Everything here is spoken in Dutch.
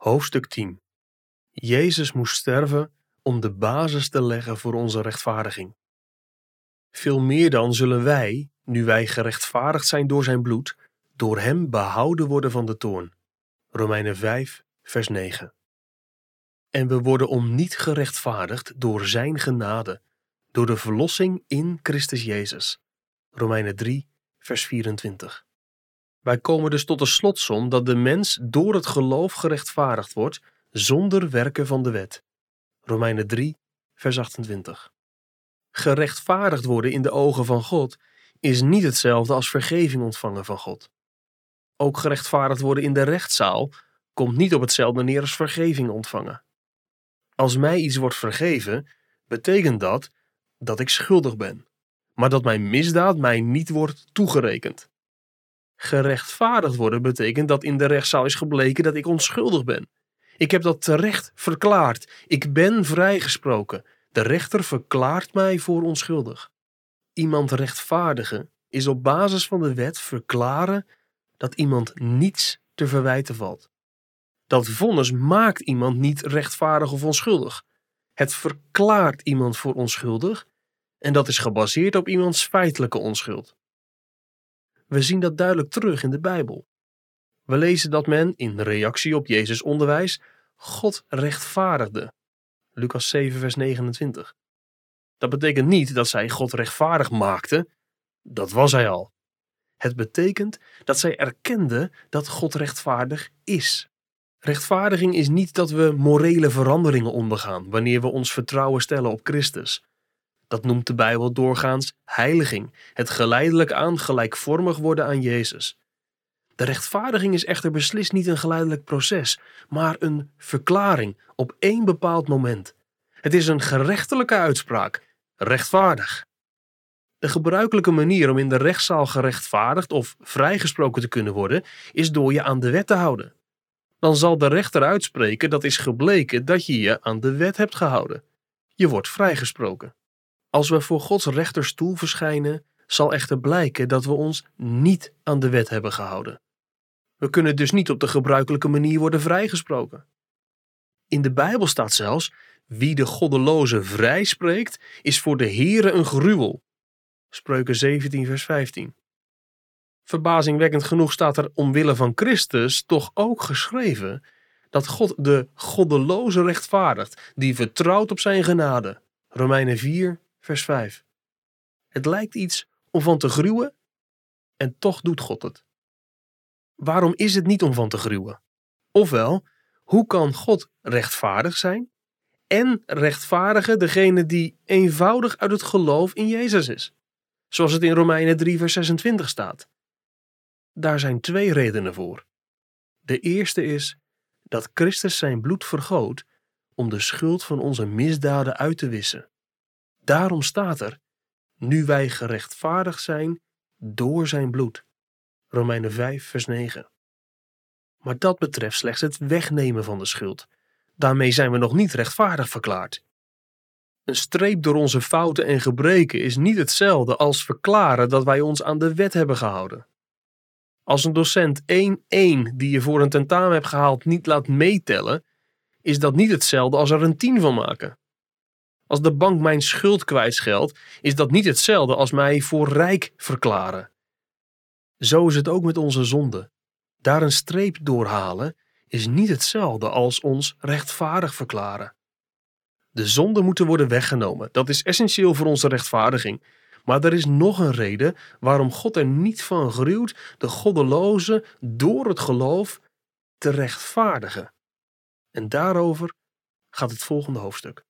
Hoofdstuk 10 Jezus moest sterven om de basis te leggen voor onze rechtvaardiging. Veel meer dan zullen wij, nu wij gerechtvaardigd zijn door zijn bloed, door hem behouden worden van de toorn. Romeinen 5, vers 9. En we worden om niet gerechtvaardigd door zijn genade, door de verlossing in Christus Jezus. Romeinen 3, vers 24. Wij komen dus tot de slotsom dat de mens door het geloof gerechtvaardigd wordt zonder werken van de wet. Romeinen 3, vers 28. Gerechtvaardigd worden in de ogen van God is niet hetzelfde als vergeving ontvangen van God. Ook gerechtvaardigd worden in de rechtszaal komt niet op hetzelfde neer als vergeving ontvangen. Als mij iets wordt vergeven, betekent dat dat ik schuldig ben, maar dat mijn misdaad mij niet wordt toegerekend. Gerechtvaardigd worden betekent dat in de rechtszaal is gebleken dat ik onschuldig ben. Ik heb dat terecht verklaard. Ik ben vrijgesproken. De rechter verklaart mij voor onschuldig. Iemand rechtvaardigen is op basis van de wet verklaren dat iemand niets te verwijten valt. Dat vonnis maakt iemand niet rechtvaardig of onschuldig. Het verklaart iemand voor onschuldig en dat is gebaseerd op iemands feitelijke onschuld. We zien dat duidelijk terug in de Bijbel. We lezen dat men, in reactie op Jezus' onderwijs, God rechtvaardigde. Lucas 7, vers 29. Dat betekent niet dat zij God rechtvaardig maakte, dat was hij al. Het betekent dat zij erkende dat God rechtvaardig is. Rechtvaardiging is niet dat we morele veranderingen ondergaan wanneer we ons vertrouwen stellen op Christus. Dat noemt de Bijbel doorgaans heiliging, het geleidelijk aan gelijkvormig worden aan Jezus. De rechtvaardiging is echter beslist niet een geleidelijk proces, maar een verklaring op één bepaald moment. Het is een gerechtelijke uitspraak, rechtvaardig. De gebruikelijke manier om in de rechtszaal gerechtvaardigd of vrijgesproken te kunnen worden, is door je aan de wet te houden. Dan zal de rechter uitspreken dat is gebleken dat je je aan de wet hebt gehouden. Je wordt vrijgesproken. Als we voor Gods rechterstoel verschijnen, zal echter blijken dat we ons niet aan de wet hebben gehouden. We kunnen dus niet op de gebruikelijke manier worden vrijgesproken. In de Bijbel staat zelfs: wie de goddeloze vrij spreekt, is voor de Heere een gruwel. Spreuken 17, vers 15. Verbazingwekkend genoeg staat er omwille van Christus toch ook geschreven dat God de goddeloze rechtvaardigt, die vertrouwt op zijn genade. Romeinen 4, vers 5. Het lijkt iets om van te gruwen en toch doet God het. Waarom is het niet om van te gruwen? Ofwel, hoe kan God rechtvaardig zijn en rechtvaardigen degene die eenvoudig uit het geloof in Jezus is? Zoals het in Romeinen 3, vers 26 staat. Daar zijn twee redenen voor. De eerste is dat Christus zijn bloed vergoot om de schuld van onze misdaden uit te wissen. Daarom staat er: Nu wij gerechtvaardigd zijn door zijn bloed. Romeinen 5, vers 9. Maar dat betreft slechts het wegnemen van de schuld. Daarmee zijn we nog niet rechtvaardig verklaard. Een streep door onze fouten en gebreken is niet hetzelfde als verklaren dat wij ons aan de wet hebben gehouden. Als een docent 1-1 die je voor een tentamen hebt gehaald niet laat meetellen, is dat niet hetzelfde als er een 10 van maken. Als de bank mijn schuld kwijtscheldt, is dat niet hetzelfde als mij voor rijk verklaren. Zo is het ook met onze zonde. Daar een streep doorhalen is niet hetzelfde als ons rechtvaardig verklaren. De zonden moeten worden weggenomen. Dat is essentieel voor onze rechtvaardiging. Maar er is nog een reden waarom God er niet van gruwt de goddeloze door het geloof te rechtvaardigen. En daarover gaat het volgende hoofdstuk.